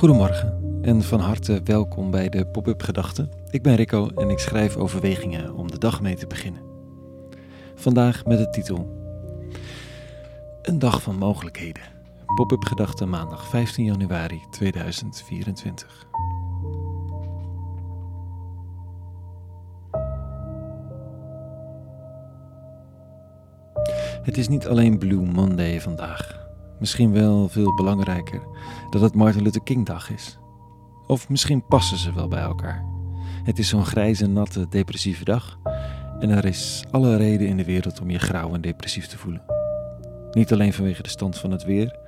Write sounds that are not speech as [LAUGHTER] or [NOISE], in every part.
Goedemorgen en van harte welkom bij de Pop-up Gedachten. Ik ben Rico en ik schrijf overwegingen om de dag mee te beginnen. Vandaag met de titel Een dag van mogelijkheden. Pop-up Gedachten maandag 15 januari 2024. Het is niet alleen Blue Monday vandaag. Misschien wel veel belangrijker dat het Martin Luther King Dag is. Of misschien passen ze wel bij elkaar. Het is zo'n grijze, natte, depressieve dag. En er is alle reden in de wereld om je grauw en depressief te voelen. Niet alleen vanwege de stand van het weer,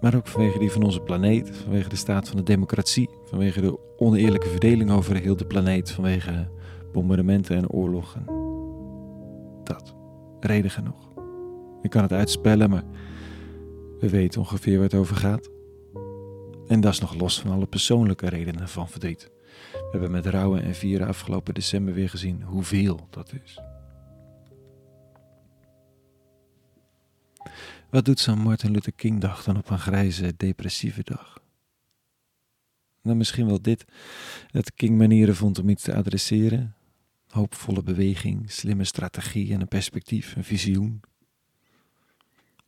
maar ook vanwege die van onze planeet, vanwege de staat van de democratie, vanwege de oneerlijke verdeling over heel de planeet, vanwege bombardementen en oorlogen. Dat. Reden genoeg. Ik kan het uitspellen, maar we weten ongeveer waar het over gaat. En dat is nog los van alle persoonlijke redenen van verdriet. We hebben met rouwen en vieren afgelopen december weer gezien hoeveel dat is. Wat doet zo'n Martin Luther King dag dan op een grijze, depressieve dag? Nou, misschien wel dit: dat King manieren vond om iets te adresseren. Hoopvolle beweging, slimme strategie en een perspectief, een visioen.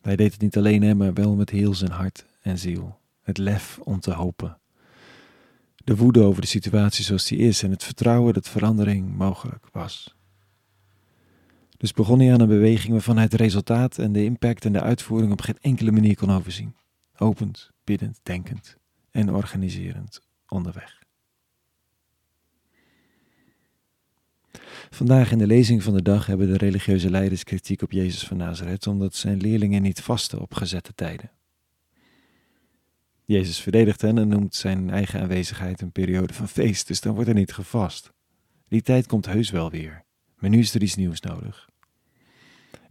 Hij deed het niet alleen, hè, maar wel met heel zijn hart en ziel. Het lef om te hopen. De woede over de situatie zoals die is en het vertrouwen dat verandering mogelijk was. Dus begon hij aan een beweging waarvan hij het resultaat en de impact en de uitvoering op geen enkele manier kon overzien. Opend, biddend, denkend en organiserend onderweg. Vandaag in de lezing van de dag hebben de religieuze leiders kritiek op Jezus van Nazareth omdat zijn leerlingen niet vasten op gezette tijden. Jezus verdedigt hen en noemt zijn eigen aanwezigheid een periode van feest, dus dan wordt er niet gevast. Die tijd komt heus wel weer, maar nu is er iets nieuws nodig.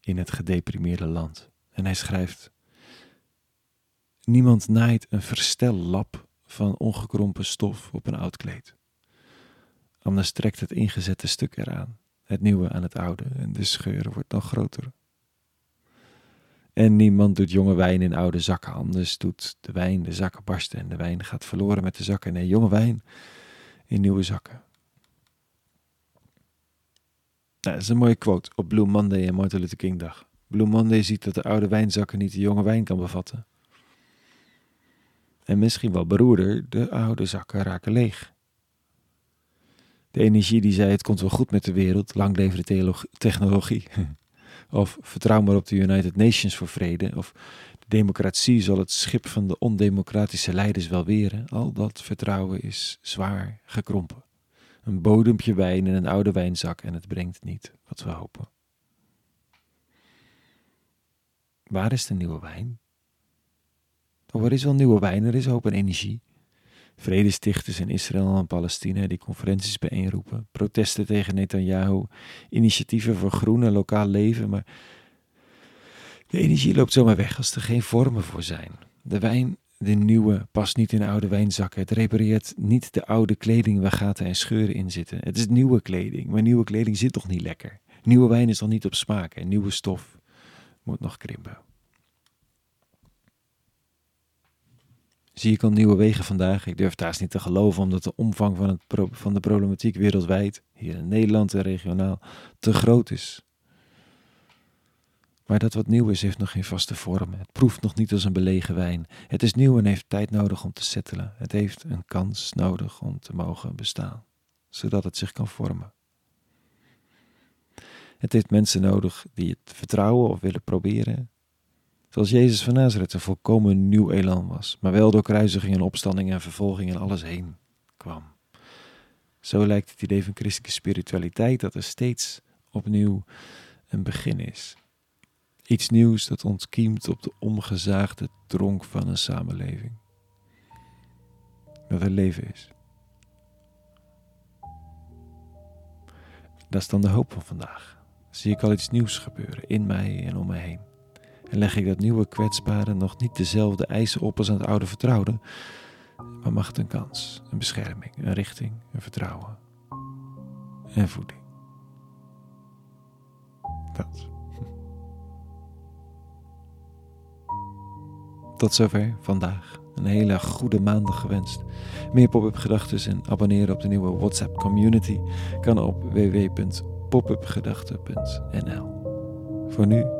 In het gedeprimeerde land. En hij schrijft: Niemand naait een verstellap van ongekrompen stof op een oud kleed. Anders trekt het ingezette stuk eraan, het nieuwe aan het oude, en de scheur wordt dan groter. En niemand doet jonge wijn in oude zakken, anders doet de wijn de zakken barsten en de wijn gaat verloren met de zakken. Nee, jonge wijn in nieuwe zakken. Nou, dat is een mooie quote op Blue Monday en Martin Luther King Dag. Blue Monday ziet dat de oude wijnzakken niet de jonge wijn kan bevatten. En misschien wel beroerder, de oude zakken raken leeg. De energie die zei het komt wel goed met de wereld, lang leven de technologie. [LAUGHS] Of vertrouw maar op de United Nations voor vrede. Of de democratie zal het schip van de ondemocratische leiders wel weren. Al dat vertrouwen is zwaar gekrompen. Een bodempje wijn in een oude wijnzak en het brengt niet wat we hopen. Waar is de nieuwe wijn? Oh, er is wel nieuwe wijn, er is hoop en energie. Vredestichters in Israël en Palestina die conferenties bijeenroepen, protesten tegen Netanyahu, initiatieven voor groen en lokaal leven, maar de energie loopt zomaar weg als er geen vormen voor zijn. De wijn, de nieuwe, past niet in oude wijnzakken. Het repareert niet de oude kleding waar gaten en scheuren in zitten. Het is nieuwe kleding, maar nieuwe kleding zit toch niet lekker. Nieuwe wijn is nog niet op smaak en nieuwe stof moet nog krimpen. Zie ik al nieuwe wegen vandaag. Ik durf daar niet te geloven, omdat de omvang van, het van de problematiek wereldwijd, hier in Nederland en regionaal, te groot is. Maar dat wat nieuw is, heeft nog geen vaste vorm. Het proeft nog niet als een belegen wijn. Het is nieuw en heeft tijd nodig om te settelen. Het heeft een kans nodig om te mogen bestaan, zodat het zich kan vormen. Het heeft mensen nodig die het vertrouwen of willen proberen, Zoals Jezus van Nazareth een volkomen nieuw elan was, maar wel door kruisiging en opstanding en vervolging en alles heen kwam. Zo lijkt het idee van christelijke spiritualiteit dat er steeds opnieuw een begin is. Iets nieuws dat ontkiemt op de omgezaagde tronk van een samenleving. Dat er leven is. Dat is dan de hoop van vandaag. Zie ik al iets nieuws gebeuren in mij en om mij heen. En leg ik dat nieuwe kwetsbare nog niet dezelfde eisen op als aan het oude vertrouwde, maar mag het een kans, een bescherming, een richting, een vertrouwen en voeding. Dat. Tot zover vandaag. Een hele goede maandag gewenst. Meer pop-up gedachten en abonneren op de nieuwe WhatsApp community kan op www.popupgedachten.nl. Voor nu,